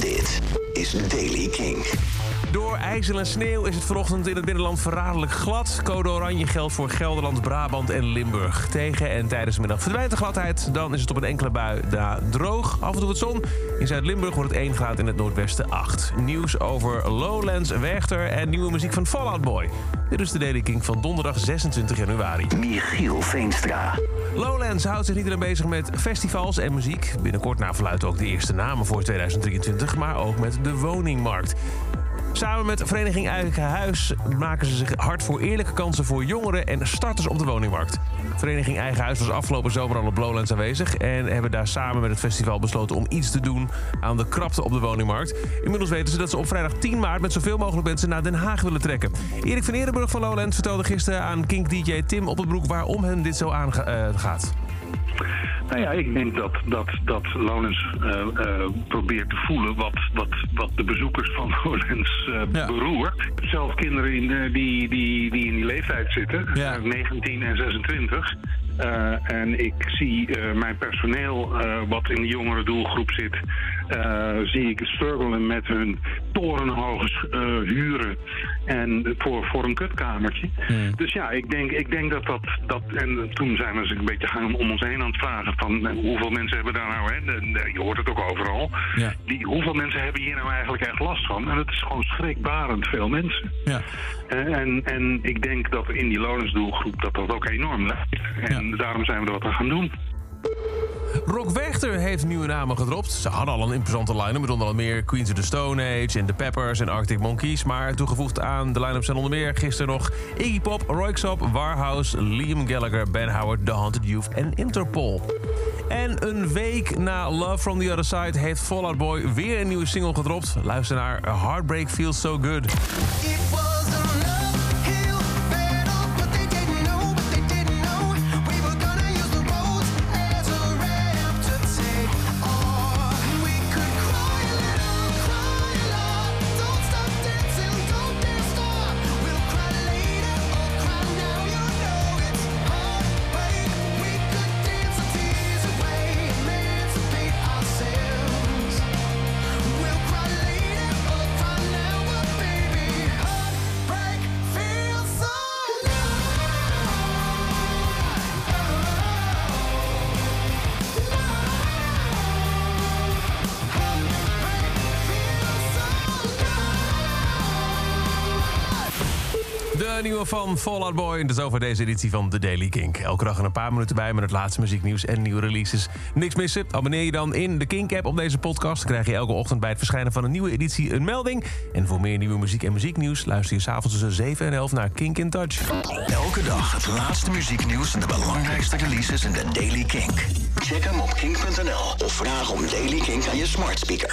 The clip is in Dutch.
Dit is Daily King. Door ijzel en sneeuw is het vanochtend in het binnenland verraderlijk glad. Code oranje geldt voor Gelderland, Brabant en Limburg. Tegen en tijdens de middag verdwijnt de gladheid. Dan is het op een enkele bui daar droog. Af en toe wat zon. In Zuid-Limburg wordt het 1 graad in het noordwesten 8. Nieuws over Lowlands, Werchter en nieuwe muziek van Fallout Boy. Dit is de Daily King van donderdag 26 januari. Michiel Veenstra. Lowlands houdt zich niet alleen bezig met festivals en muziek. Binnenkort na verluidt ook de eerste namen voor 2023, maar ook met de woningmarkt. Samen met Vereniging Eigen Huis maken ze zich hard voor eerlijke kansen voor jongeren en starters op de woningmarkt. Vereniging Eigen Huis was afgelopen zomer al op Lowlands aanwezig en hebben daar samen met het festival besloten om iets te doen aan de krapte op de woningmarkt. Inmiddels weten ze dat ze op vrijdag 10 maart met zoveel mogelijk mensen naar Den Haag willen trekken. Erik van Eerdenburg van Lowlands vertelde gisteren aan Kink DJ Tim op het broek waarom hem dit zo aangaat. Nou ja, ik denk dat, dat, dat Lowlands eh, eh, probeert te voelen wat, wat, wat de bezoekers van Lowlands eh, Ja. beroert. Zelf kinderen in, eh, die, die, die in die leeftijd zitten, Ja. eh, 19 en 26. Eh, en ik zie eh, mijn personeel, eh, wat in de jongere doelgroep zit, eh, zie ik struggelen met hun torenhoge eh, huren en voor, voor een kutkamertje. Dus ja, ik denk, ik denk dat, dat dat. En toen zijn we eens een beetje gaan om ons heen aan het vragen van eh, hoeveel mensen hebben daar nou, hè, je hoort het ook overal. Ja. Die, hoeveel mensen hebben hier nou eigenlijk echt last van? En het is gewoon schrikbarend veel mensen. Ja. En, en, ik denk dat in die lonensdoelgroep dat dat ook enorm lijkt. En daarom zijn we er wat aan gaan doen. Rock Werchter heeft nieuwe namen gedropt. Ze hadden al een imposante line-up met onder meer Queens of the Stone Age... The Peppers en Arctic Monkeys. Maar toegevoegd aan de line-up zijn onder meer gisteren nog... Iggy Pop, Royksop, Warhouse, Liam Gallagher, Ben Howard... The Haunted Youth en Interpol. En een week na Love From The Other Side... heeft Fallout Boy weer een nieuwe single gedropt. Luister naar Heartbreak Feels So Good. It was nieuwe van Fallout Boy. Dus over deze editie van The Daily Kink. Elke dag een paar minuten bij met het laatste muzieknieuws en nieuwe releases. Niks missen? Abonneer je dan in de Kink-app op deze podcast. Dan krijg je elke ochtend bij het verschijnen van een nieuwe editie een melding. En voor meer nieuwe muziek en muzieknieuws... luister je s'avonds tussen 7 en 11 naar Kink in Touch. Elke dag het laatste muzieknieuws en de belangrijkste releases in de Daily Kink. Check hem op kink.nl of vraag om Daily Kink aan je smart speaker.